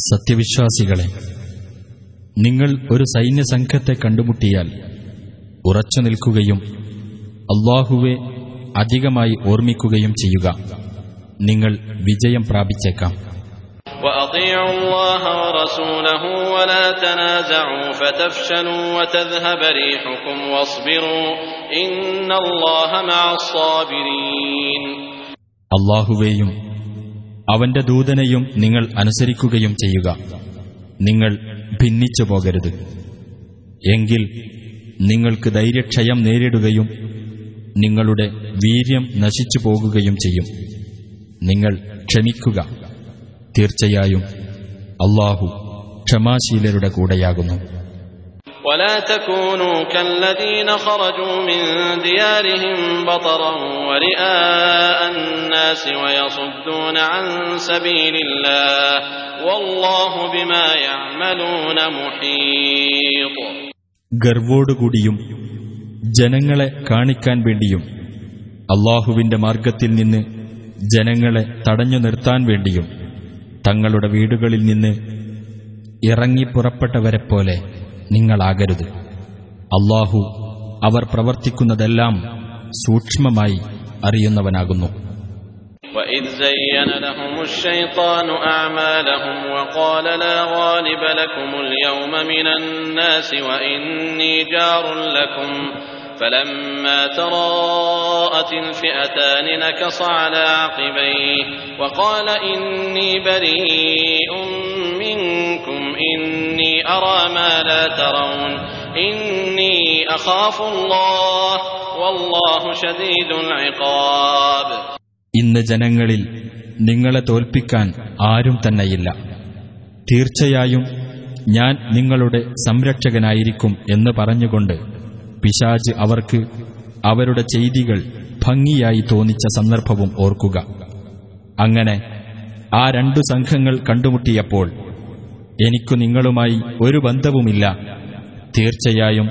സത്യവിശ്വാസികളെ നിങ്ങൾ ഒരു സൈന്യസംഘത്തെ കണ്ടുമുട്ടിയാൽ ഉറച്ചു നിൽക്കുകയും അള്ളാഹുവെ അധികമായി ഓർമ്മിക്കുകയും ചെയ്യുക. നിങ്ങൾ വിജയം പ്രാപിച്ചേക്കാം. അള്ളാഹുവേയും അവന്റെ ദൂതനെയും നിങ്ങൾ അനുസരിക്കുകയും ചെയ്യുക. നിങ്ങൾ ഭിന്നിച്ചു പോകരുത്. എങ്കിൽ നിങ്ങൾക്ക് ധൈര്യക്ഷയം നേരിടുകയും നിങ്ങളുടെ വീര്യം നശിച്ചു പോകുകയും ചെയ്യും. നിങ്ങൾ ക്ഷമിക്കുക. തീർച്ചയായും അള്ളാഹു ക്ഷമാശീലരുടെ കൂടെയാകുന്നു. ولا تكونوا كالذين خرجوا من ديارهم بطرا ورئاء الناس ويصدون عن سبيل الله والله بما يعملون محيط ഗർവോടുകൂടിയും ജനങ്ങളെ കാണിക്കാൻ വേണ്ടിയും അള്ളാഹുവിന്റെ മാർഗത്തിൽ നിന്ന് ജനങ്ങളെ തടഞ്ഞു നിർത്താൻ വേണ്ടിയും തങ്ങളുടെ വീടുകളിൽ നിന്ന് ഇറങ്ങിപ്പുറപ്പെട്ടവരെപ്പോലെ നിങ്ങളാകരുത് അള്ളാഹു അവർ പ്രവർത്തിക്കുന്നതെല്ലാം സൂക്ഷ്മമായി അറിയുന്നവനാകുന്നു وإذ زين لهم الشيطان أعمالهم وقال لا غالب لكم اليوم من الناس وإني جار لكم فلما تراءت الفئتان نكص على عقبيه وقال إني بريء منكم إني أرى ما لا ترون إني أخاف الله والله شديد العقاب ഇന്ന് ജനങ്ങളിൽ നിങ്ങളെ തോൽപ്പിക്കാൻ ആരും തന്നെയില്ല തീർച്ചയായും ഞാൻ നിങ്ങളുടെ സംരക്ഷകനായിരിക്കും എന്ന് പറഞ്ഞുകൊണ്ട് പിശാജ് അവർക്ക് അവരുടെ ചെയ്തികൾ ഭംഗിയായി തോന്നിച്ച സന്ദർഭവും ഓർക്കുക അങ്ങനെ ആ രണ്ടു സംഘങ്ങൾ കണ്ടുമുട്ടിയപ്പോൾ എനിക്കു നിങ്ങളുമായി ഒരു ബന്ധവുമില്ല തീർച്ചയായും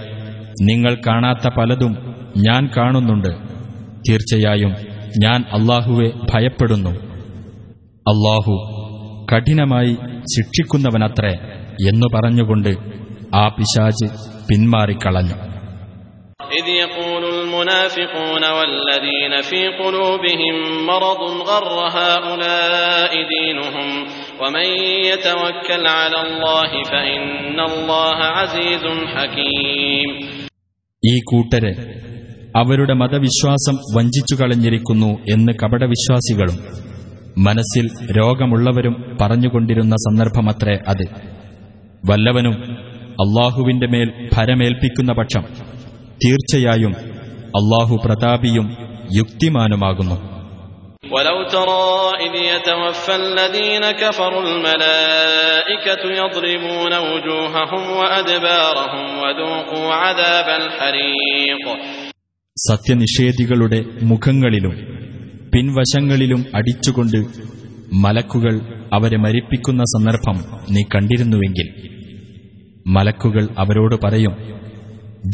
നിങ്ങൾ കാണാത്ത പലതും ഞാൻ കാണുന്നുണ്ട് തീർച്ചയായും ഞാൻ അള്ളാഹുവെ ഭയപ്പെടുന്നു അള്ളാഹു കഠിനമായി ശിക്ഷിക്കുന്നവനത്രേ എന്നു പറഞ്ഞുകൊണ്ട് ആ പിശാജ് പിന്മാറിക്കളഞ്ഞു إذ يقول المنافقون والذين في قلوبهم مرض غر هؤلاء دينهم ومن يتوكل على الله فإن الله عزيز حكيم ഈ കൂട്ടരെ അവരുടെ മതവിശ്വാസം വഞ്ചിച്ചു കളഞ്ഞിരിക്കുന്നു എന്ന് കപടവിശ്വാസികളും മനസ്സിൽ രോഗമുള്ളവരും പറഞ്ഞുകൊണ്ടിരുന്ന സന്ദർഭമത്രേ അത് വല്ലവനും അള്ളാഹുവിന്റെ മേൽ ഭരമേൽപ്പിക്കുന്ന പക്ഷം തീർച്ചയായും അള്ളാഹു പ്രതാപിയും യുക്തിമാനുമാകുന്നു ولو ترى إذ يتوفى الذين كفروا الملائكة يضربون وجوههم وأدبارهم وذوقوا عذاب الحريق സത്യനിഷേധികളുടെ മുഖങ്ങളിലും പിൻവശങ്ങളിലും അടിച്ചുകൊണ്ട് മലക്കുകൾ അവരെ മരിപ്പിക്കുന്ന സന്ദർഭം നീ കണ്ടിരുന്നുവെങ്കിൽ മലക്കുകൾ അവരോട് പറയും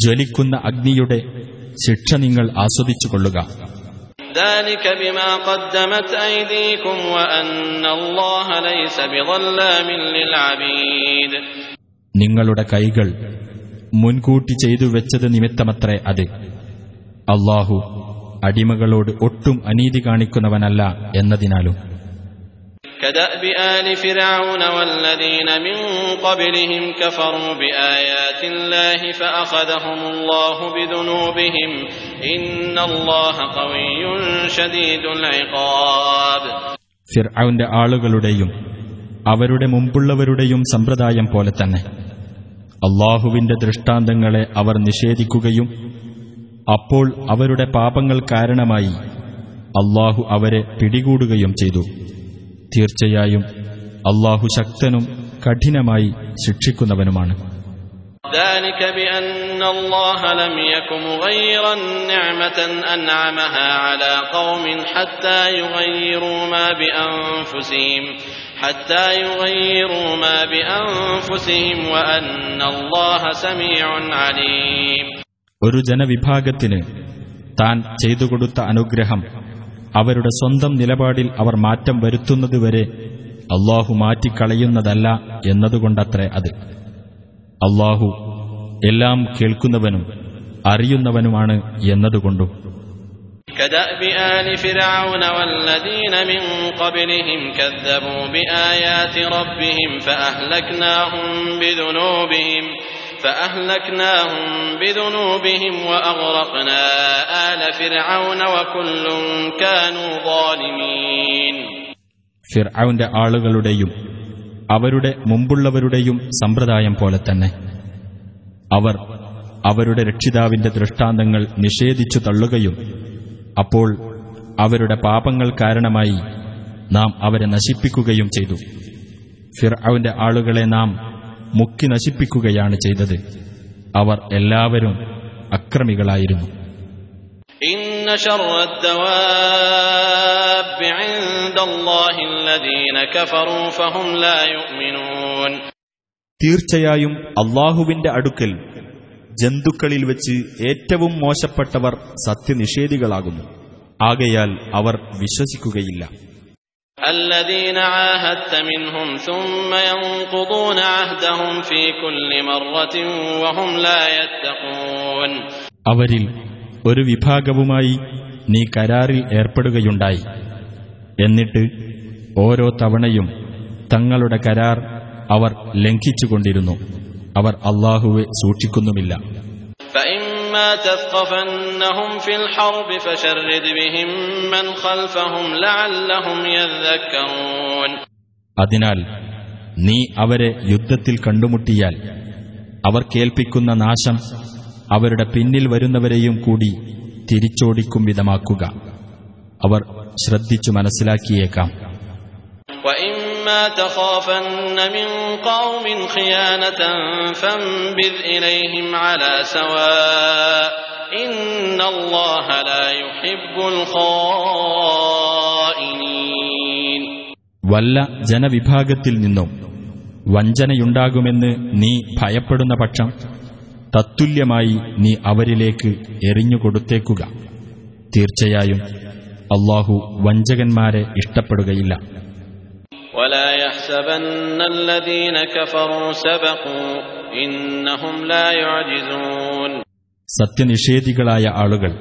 ജ്വലിക്കുന്ന അഗ്നിയുടെ ശിക്ഷ നിങ്ങൾ ആസ്വദിച്ചുകൊള്ളുക ذلك بما قدمت أيديكم وأن الله ليس بظلام للعبيد നിങ്ങളുടെ കൈകൾ മുൻകൂട്ടി ചെയ്തു വെച്ചത് നിമിത്തമത്രേ അത് അള്ളാഹു അടിമകളോട് ഒട്ടും അനീതി കാണിക്കുന്നവനല്ല എന്നതിനാലും كدأب آل فرعون والذين من قبلهم كفروا بآيات الله فأخذهم الله بذنوبهم إن الله قوي شديد العقاب ഫിർഔന്റെ ആളുകളുടെയും അവരുടെ മുമ്പുള്ളവരുടെയും സമ്പ്രദായം പോലെ തന്നെ അള്ളാഹുവിന്റെ ദൃഷ്ടാന്തങ്ങളെ അവർ നിഷേധിക്കുകയും അപ്പോൾ അവരുടെ പാപങ്ങൾ കാരണമായി അള്ളാഹു അവരെ പിടികൂടുകയും ചെയ്തു തീർച്ചയായും അള്ളാഹു ശക്തനും കഠിനമായി ശിക്ഷിക്കുന്നവനുമാണ് ذلك بأن الله لم يك مغيرا نعمة أنعمها على قوم حتى يغيروا ما بأنفسهم حتى يغيروا ما بأنفسهم وأن الله سميع عليم ഒരു ജനവിഭാഗത്തിന് താൻ ചെയ്തു കൊടുത്ത അനുഗ്രഹം അവരുടെ സ്വന്തം നിലപാടിൽ അവർ മാറ്റം വരുത്തുന്നതുവരെ അള്ളാഹു മാറ്റിക്കളയുന്നതല്ല എന്നതുകൊണ്ടത്രേ അത് അള്ളാഹു എല്ലാം കേൾക്കുന്നവനും അറിയുന്നവനുമാണ് എന്നതുകൊണ്ടും كدأب آل فرعون والذين من قبلهم كذبوا بآيات ربهم فأهلكناهم بذنوبهم فأهلكناهم بذنوبهم وأغرقنا آل فرعون وكل كانوا ظالمين ഫിർഔന്റെ ആളുകളുടെയും അവരുടെ മുമ്പുള്ളവരുടെയും സമ്പ്രദായം പോലെ തന്നെ അവർ അവരുടെ രക്ഷിതാവിന്റെ ദൃഷ്ടാന്തങ്ങൾ നിഷേധിച്ചു തള്ളുകയും അപ്പോൾ അവരുടെ പാപങ്ങൾ കാരണമായി നാം അവരെ നശിപ്പിക്കുകയും ചെയ്തു ഫിർഔന്റെ ആളുകളെ നാം മുക്കി നശിപ്പിക്കുകയാണ് ചെയ്തത്. അവർ എല്ലാവരും അക്രമികളായിരുന്നു. തീർച്ചയായും അള്ളാഹുവിന്റെ അടുക്കൽ ജന്തുക്കളിൽ വെച്ച് ഏറ്റവും മോശപ്പെട്ടവർ സത്യനിഷേധികളാകുന്നു. ആകയാൽ അവർ വിശ്വസിക്കുകയില്ല. الذين عاهدت منهم ثم ينقضون عهدهم في كل مرة وهم لا يتقون അവരിൽ ഒരു വിഭാഗവുമായി നീ കരാറിൽ ഏർപ്പെടുകയുണ്ടായി എന്നിട്ട് ഓരോ തവണയും തങ്ങളുടെ കരാർ അവർ ലംഘിച്ചുകൊണ്ടിരുന്നു അവർ അള്ളാഹുവെ സൂക്ഷിക്കുന്നുമില്ല فإما تثقفنهم في الحرب فشرد بهم من خلفهم لعلهم يذكرون അതിനാൽ നീ അവരെ യുദ്ധത്തിൽ കണ്ടുമുട്ടിയാൽ അവർ കേൾപ്പിക്കുന്ന നാശം അവരുടെ പിന്നിൽ വരുന്നവരെയും കൂടി തിരിച്ചോടിക്കും വിധമാക്കുക അവർ ശ്രദ്ധിച്ചു മനസ്സിലാക്കിയേക്കാം وإما تخافن من قوم خيانة فانبذ إليهم على سواء إن الله لا يحب الخائنين വല്ല ജനവിഭാഗത്തിൽ നിന്നും വഞ്ചനയുണ്ടാകുമെന്ന് നീ ഭയപ്പെടുന്ന പക്ഷം തത്തുല്യമായി നീ അവരിലേക്ക് എറിഞ്ഞുകൊടുത്തേക്കുക തീർച്ചയായും അള്ളാഹു വഞ്ചകന്മാരെ ഇഷ്ടപ്പെടുകയില്ല ولا يحسبن الذين كفروا سبقوا إنهم لا يعجزون സത്യനിഷേധികളായ ആളുകൾ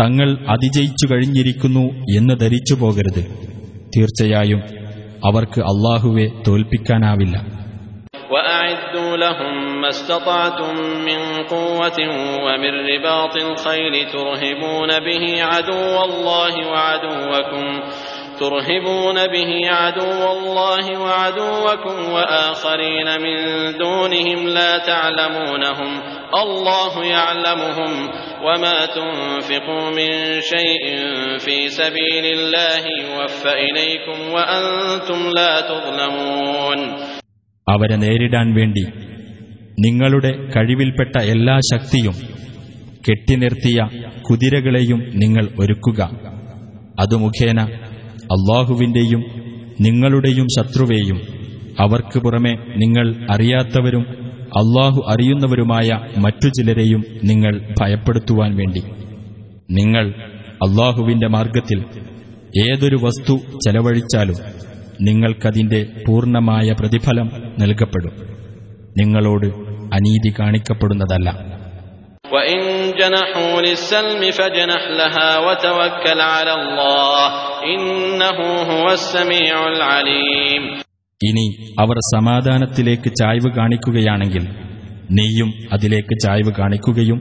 തങ്ങൾ അതിജയിച്ചു കഴിഞ്ഞിരിക്കുന്നു എന്ന് ധരിച്ചു പോകരുത് തീർച്ചയായും അവർക്ക് അള്ളാഹുവെ തോൽപ്പിക്കാനാവില്ല وأعدوا لهم ما استطعتم من قوة ومن رباط الخيل ترهبون به عدو الله وعدوكم ترهبون به عدو الله وعدوكم وآخرين من دونهم لا تعلمونهم الله يعلمهم وما تنفقوا من شيء في سبيل الله يوفى إليكم وأنتم لا تظلمون അവരെ നേരിടാൻ വേണ്ടി നിങ്ങളുടെ കഴിവിൽപ്പെട്ട എല്ലാ ശക്തിയും കെട്ടിനിർത്തിയ കുതിരകളെയും നിങ്ങൾ ഒരുക്കുക അതു മുഖേന അള്ളാഹുവിന്റെയും നിങ്ങളുടെയും ശത്രുവേയും. അവർക്ക് പുറമെ നിങ്ങൾ അറിയാത്തവരും അള്ളാഹു അറിയുന്നവരുമായ മറ്റു ചിലരെയും നിങ്ങൾ ഭയപ്പെടുത്തുവാൻ വേണ്ടി. നിങ്ങൾ അള്ളാഹുവിന്റെ മാർഗത്തിൽ ഏതൊരു വസ്തു ചെലവഴിച്ചാലും നിങ്ങൾക്കതിന്റെ പൂർണമായ പ്രതിഫലം നൽകപ്പെടും. നിങ്ങളോട് അനീതി കാണിക്കപ്പെടുന്നതല്ല. وإن جنحوا للسلم فاجنح لها وتوكل على الله إنه هو السميع العليم ഇനി അവർ സമാധാനത്തിലേക്ക് ചായ്വ് കാണിക്കുകയാണെങ്കിൽ നീയും അതിലേക്ക് ചായ്വ് കാണിക്കുകയും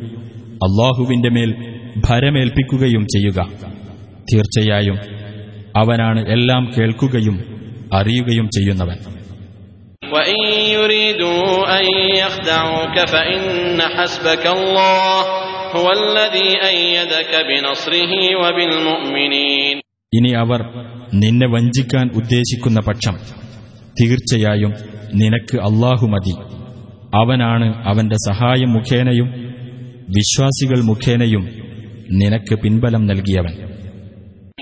അള്ളാഹുവിന്റെ മേൽ ഭരമേൽപ്പിക്കുകയും ചെയ്യുക തീർച്ചയായും അവനാണ് എല്ലാം കേൾക്കുകയും അറിയുകയും ചെയ്യുന്നവൻ وإن يريدوا أن يخدعوك فإن حسبك الله هو الذي أيدك بنصره وبالمؤمنين. ഇനി അവർ നിന്നെ വഞ്ചിക്കാൻ ഉദ്ദേശിക്കുന്ന പക്ഷം തീർച്ചയായും നിനക്ക് അള്ളാഹു മതി. അവനാണ് അവന്റെ സഹായം മുഖേനയും വിശ്വാസികൾ മുഖേനയും നിനക്ക് പിൻബലം നൽകിയവൻ.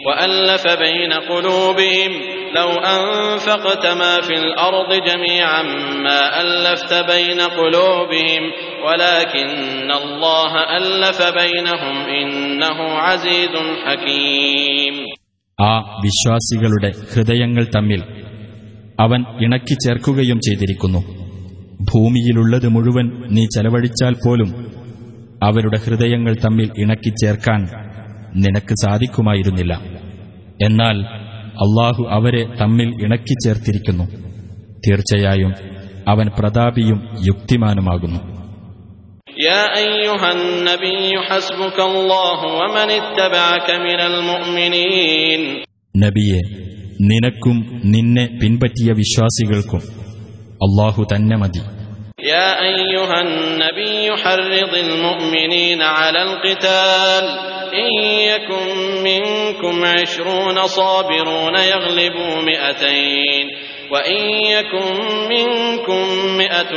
وألف بين قلوبهم لو أنفقت ما في الأرض جميعا ما ألفت بين قلوبهم ولكن الله ألف بينهم إنه عزيز حكيم ആ വിശ്വാസികളുടെ ഹൃദയങ്ങൾ തമ്മിൽ അവൻ ഇണക്കി ചേർക്കുകയും ചെയ്തിരിക്കുന്നു ഭൂമിയിലുള്ളത് മുഴുവൻ നീ ചെലവഴിച്ചാൽ പോലും അവരുടെ ഹൃദയങ്ങൾ തമ്മിൽ ഇണക്കി ചേർക്കാൻ നിനക്ക് സാധിക്കുമായിരുന്നില്ല എന്നാൽ അള്ളാഹു അവരെ തമ്മിൽ ഇണക്കി ചേർത്തിരിക്കുന്നു തീർച്ചയായും അവൻ പ്രതാപിയും യുക്തിമാനുമാകുന്നു يا أيها النبي حسبك الله ومن اتبعك من المؤمنين നബിയെ നിനക്കും നിന്നെ പിൻപറ്റിയ വിശ്വാസികൾക്കും അള്ളാഹു തന്നെ മതി يا أيها النبي حرض المؤمنين على القتال إن يكن منكم عشرون صابرون يغلبوا مئتين وإن يكن منكم مئة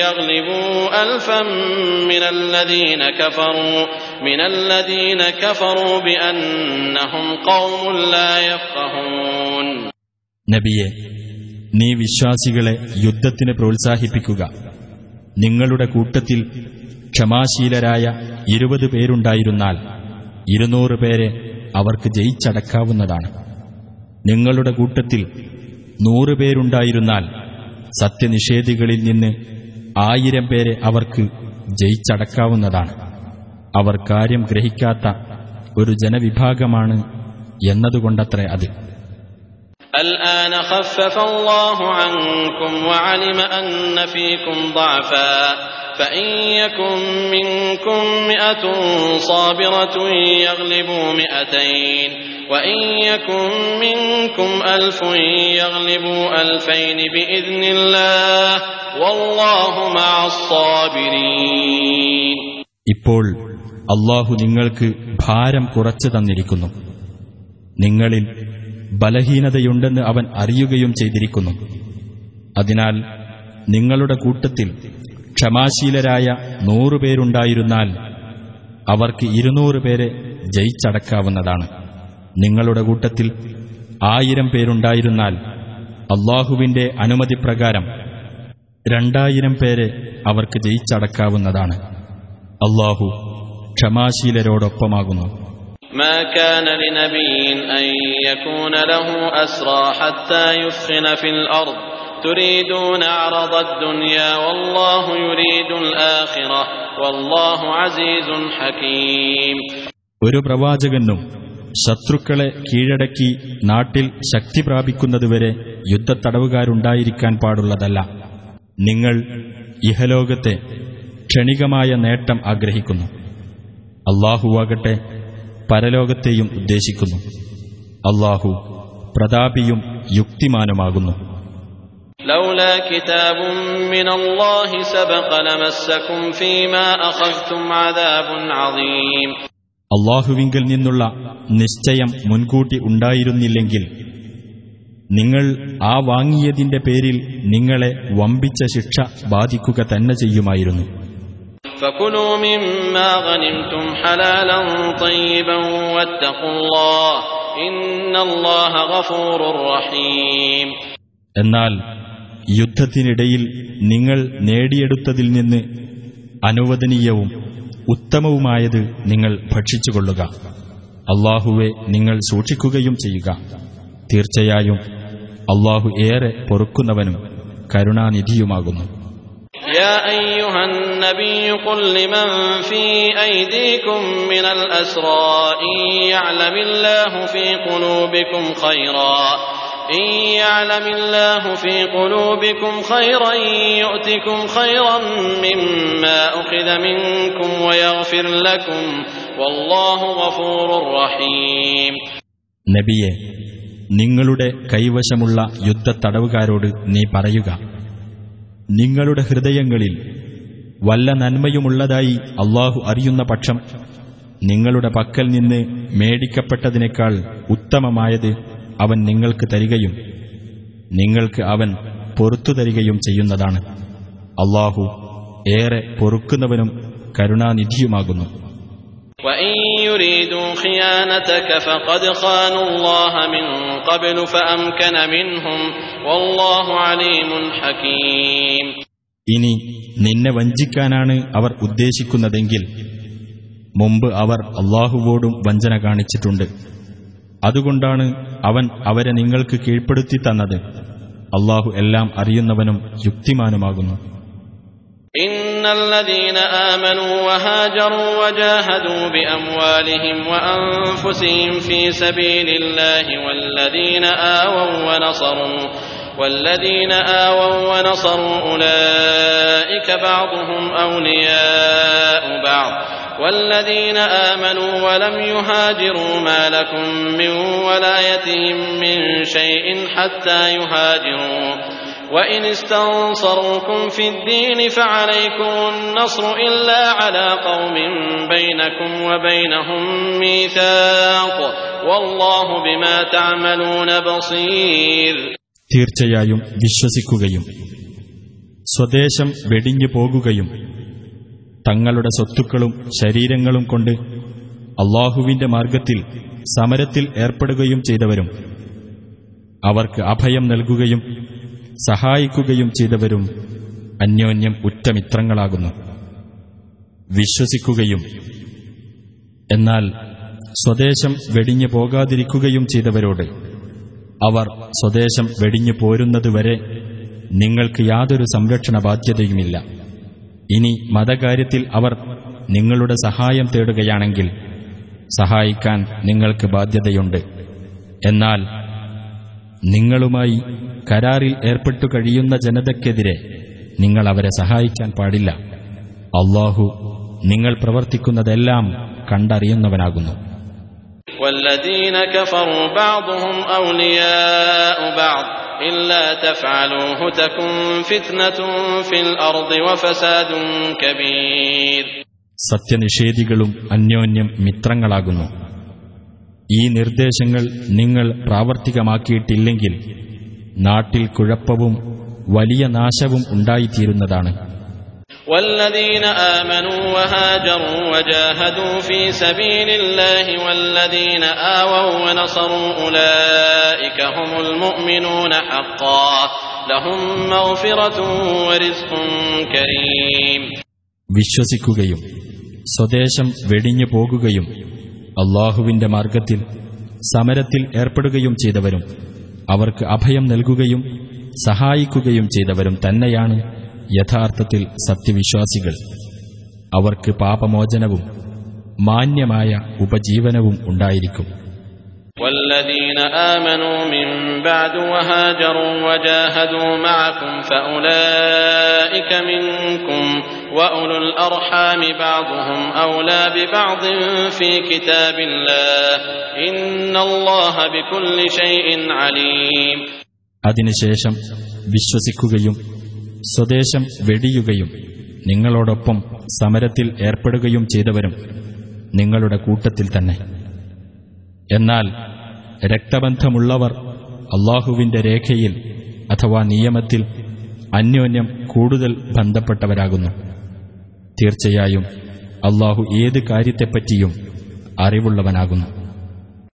يغلبوا ألفا من الذين كفروا من الذين كفروا بأنهم قوم لا يفقهون നബിയെ നീ വിശ്വാസികളെ യുദ്ധത്തിന് പ്രോത്സാഹിപ്പിക്കുക നിങ്ങളുടെ കൂട്ടത്തിൽ ക്ഷമാശീലരായ ഇരുപത് പേരുണ്ടായിരുന്നാൽ ഇരുന്നൂറ് പേരെ അവർക്ക് ജയിച്ചടക്കാവുന്നതാണ് നിങ്ങളുടെ കൂട്ടത്തിൽ നൂറ് പേരുണ്ടായിരുന്നാൽ സത്യനിഷേധികളിൽ നിന്ന് ആയിരം പേരെ അവർക്ക് ജയിച്ചടക്കാവുന്നതാണ് അവർ കാര്യം ഗ്രഹിക്കാത്ത ഒരു ജനവിഭാഗമാണ് എന്നതുകൊണ്ടത്രേ അത് الآن خفف الله عنكم وعلم أن فيكم ضعفا فإن يكن منكم مئة صابرة يغلبوا مئتين وإن يكن منكم ألف يغلبوا ألفين بإذن الله والله مع الصابرين ഇപ്പോൾ അള്ളാഹു നിങ്ങൾക്ക് ഭാരം കുറച്ചു തന്നിരിക്കുന്നു നിങ്ങളിൽ ബലഹീനതയുണ്ടെന്ന് അവൻ അറിയുകയും ചെയ്തിരിക്കുന്നു അതിനാൽ നിങ്ങളുടെ കൂട്ടത്തിൽ ക്ഷമാശീലരായ നൂറുപേരുണ്ടായിരുന്നാൽ അവർക്ക് ഇരുന്നൂറ് പേരെ ജയിച്ചടക്കാവുന്നതാണ് നിങ്ങളുടെ കൂട്ടത്തിൽ ആയിരം പേരുണ്ടായിരുന്നാൽ അള്ളാഹുവിന്റെ അനുമതിപ്രകാരം രണ്ടായിരം പേരെ അവർക്ക് ജയിച്ചടക്കാവുന്നതാണ് അള്ളാഹു ക്ഷമാശീലരോടൊപ്പമാകുന്നു ما كان لنبي أن يكون له أسرى حتى يثخن في الأرض تريدون عرض الدنيا والله يريد الآخرة والله عزيز حكيم ഒരു പ്രവാചകനും ശത്രുക്കളെ കീഴടക്കി നാട്ടിൽ ശക്തി പ്രാപിക്കുന്നതുവരെ യുദ്ധത്തടവുകാരുണ്ടായിരിക്കാൻ പാടുള്ളതല്ല നിങ്ങൾ ഇഹലോകത്തെ ക്ഷണികമായ നേട്ടം ആഗ്രഹിക്കുന്നു അള്ളാഹുവാകട്ടെ പരലോകത്തെയും ഉദ്ദേശിക്കുന്നു അള്ളാഹു പ്രതാപിയും യുക്തിമാനുമാകുന്നു لولا كتاب من الله سبق لمسكم فيما أخذتم عذاب عظيم അള്ളാഹുവിങ്കിൽ നിന്നുള്ള നിശ്ചയം മുൻകൂട്ടി ഉണ്ടായിരുന്നില്ലെങ്കിൽ നിങ്ങൾ ആ വാങ്ങിയതിന്റെ പേരിൽ നിങ്ങളെ വമ്പിച്ച ശിക്ഷ ബാധിക്കുക തന്നെ ചെയ്യുമായിരുന്നു فكلوا مما غنمتم حلالا طيبا واتقوا الله إن الله غفور رحيم എന്നാൽ യുദ്ധത്തിനിടയിൽ നിങ്ങൾ നേടിയെടുത്തതിൽ നിന്ന് അനുവദനീയവും ഉത്തമവുമായത് നിങ്ങൾ ഭക്ഷിച്ചുകൊള്ളുക അള്ളാഹുവെ നിങ്ങൾ സൂക്ഷിക്കുകയും ചെയ്യുക തീർച്ചയായും അള്ളാഹു ഏറെ പൊറുക്കുന്നവനും കരുണാനിധിയുമാകുന്നു يا أيها النبي قل لمن في أيديكم من الأسرى إن يعلم الله في قلوبكم خيرا إن يعلم الله في قلوبكم خيرا يؤتكم خيرا مما أخذ منكم ويغفر لكم والله غفور رحيم നബിയെ നിങ്ങളുടെ കൈവശമുള്ള യുദ്ധത്തടവുകാരോട് നീ പറയുക നിങ്ങളുടെ ഹൃദയങ്ങളിൽ വല്ല നന്മയുമുള്ളതായി അള്ളാഹു അറിയുന്ന പക്ഷം നിങ്ങളുടെ പക്കൽ നിന്ന് മേടിക്കപ്പെട്ടതിനേക്കാൾ ഉത്തമമായത് അവൻ നിങ്ങൾക്ക് തരികയും നിങ്ങൾക്ക് അവൻ പൊറത്തു തരികയും ചെയ്യുന്നതാണ്. അള്ളാഹു ഏറെ പൊറുക്കുന്നവനും കരുണാനിധിയുമാകുന്നു. ഇനി നിന്നെ വഞ്ചിക്കാനാണ് അവർ ഉദ്ദേശിക്കുന്നതെങ്കിൽ മുമ്പ് അവർ അള്ളാഹുവോടും വഞ്ചന കാണിച്ചിട്ടുണ്ട്. അതുകൊണ്ടാണ് അവൻ അവരെ നിങ്ങൾക്ക് കീഴ്പ്പെടുത്തി തന്നത് അള്ളാഹു എല്ലാം അറിയുന്നവനും യുക്തിമാനുമാകുന്നു إن الذين آمنوا وهاجروا وجاهدوا بأموالهم وأنفسهم في سبيل الله والذين آووا ونصروا والذين آووا ونصروا أولئك بعضهم أولياء بعض والذين آمنوا ولم يهاجروا ما لكم من ولايتهم من شيء حتى يهاجروا وإن استنصروكم في الدين فعليكم النصر إلا على قوم بينكم وبينهم ميثاق والله بما تعملون بصير തീർച്ചയായും വിശ്വസിക്കുകയും സ്വദേശം വെടിഞ്ഞു പോകുകയും തങ്ങളുടെ സ്വത്തുക്കളും ശരീരങ്ങളും കൊണ്ട് അള്ളാഹുവിന്റെ മാർഗത്തിൽ സമരത്തിൽ ഏർപ്പെടുകയും ചെയ്തവരും. അവർക്ക് അഭയം നൽകുകയും സഹായിക്കുകയും ചെയ്തവരും അന്യോന്യം ഉറ്റമിത്രങ്ങളാകുന്നു വിശ്വസിക്കുകയും എന്നാൽ സ്വദേശം വെടിഞ്ഞു പോകാതിരിക്കുകയും ചെയ്തവരോട് അവർ സ്വദേശം വെടിഞ്ഞു പോരുന്നതുവരെ നിങ്ങൾക്ക് യാതൊരു സംരക്ഷണ ബാധ്യതയുമില്ല. ഇനി മതകാര്യത്തിൽ അവർ നിങ്ങളുടെ സഹായം തേടുകയാണെങ്കിൽ സഹായിക്കാൻ നിങ്ങൾക്ക് ബാധ്യതയുണ്ട് എന്നാൽ നിങ്ങളുമായി കരാറിൽ ഏർപ്പെട്ടു കഴിയുന്ന ജനതയ്ക്കെതിരെ നിങ്ങൾ അവരെ സഹായിക്കാൻ പാടില്ല അള്ളാഹു നിങ്ങൾ പ്രവർത്തിക്കുന്നതെല്ലാം കണ്ടറിയുന്നവനാകുന്നു والذين كفروا بعضهم أولياء بعض إلا تفعلوه تكن فتنة في الأرض وفساد كبير സത്യനിഷേധികളും അന്യോന്യം മിത്രങ്ങളാകുന്നു ഈ നിർദ്ദേശങ്ങൾ നിങ്ങൾ പ്രാവർത്തികമാക്കിയിട്ടില്ലെങ്കിൽ നാട്ടിൽ കുഴപ്പവും വലിയ നാശവും ഉണ്ടായിത്തീരുന്നതാണ് والذين آمنوا وهاجروا وجاهدوا في سبيل الله والذين آووا ونصروا أولئك هم المؤمنون حقا لهم مغفرة ورزق كريم വിശ്വസിക്കുകയും സ്വദേശം വെടിഞ്ഞു പോകുകയും അള്ളാഹുവിന്റെ മാർഗത്തിൽ സമരത്തിൽ ഏർപ്പെടുകയും ചെയ്തവരും അവർക്ക് അഭയം നൽകുകയും സഹായിക്കുകയും ചെയ്തവരും തന്നെയാണ് യഥാർത്ഥത്തിൽ സത്യവിശ്വാസികൾ അവർക്ക് പാപമോചനവും മാന്യമായ ഉപജീവനവും ഉണ്ടായിരിക്കും والذين الذين آمنوا من بعد وهاجروا وجاهدوا معكم فأولئك منكم وأولو الأرحام بعضهم أولى ببعض في كتاب الله إن الله بكل شيء عليم അതിനുശേഷം വിശ്വസിക്കുകയും സ്വദേശം വെടിയുകയും നിങ്ങളോടൊപ്പം സമരത്തിൽ ഏർപ്പെടുകയും ചെയ്തവരും നിങ്ങളുടെ കൂട്ടത്തിൽ തന്നെ. എന്നാൽ രക്തബന്ധമുള്ളവർ അള്ളാഹുവിന്റെ രേഖയിൽ അഥവാ നിയമത്തിൽ അന്യോന്യം കൂടുതൽ ബന്ധപ്പെട്ടവരാകുന്നു. തീർച്ചയായും അള്ളാഹു ഏത് കാര്യത്തെപ്പറ്റിയും അറിവുള്ളവനാകുന്നു.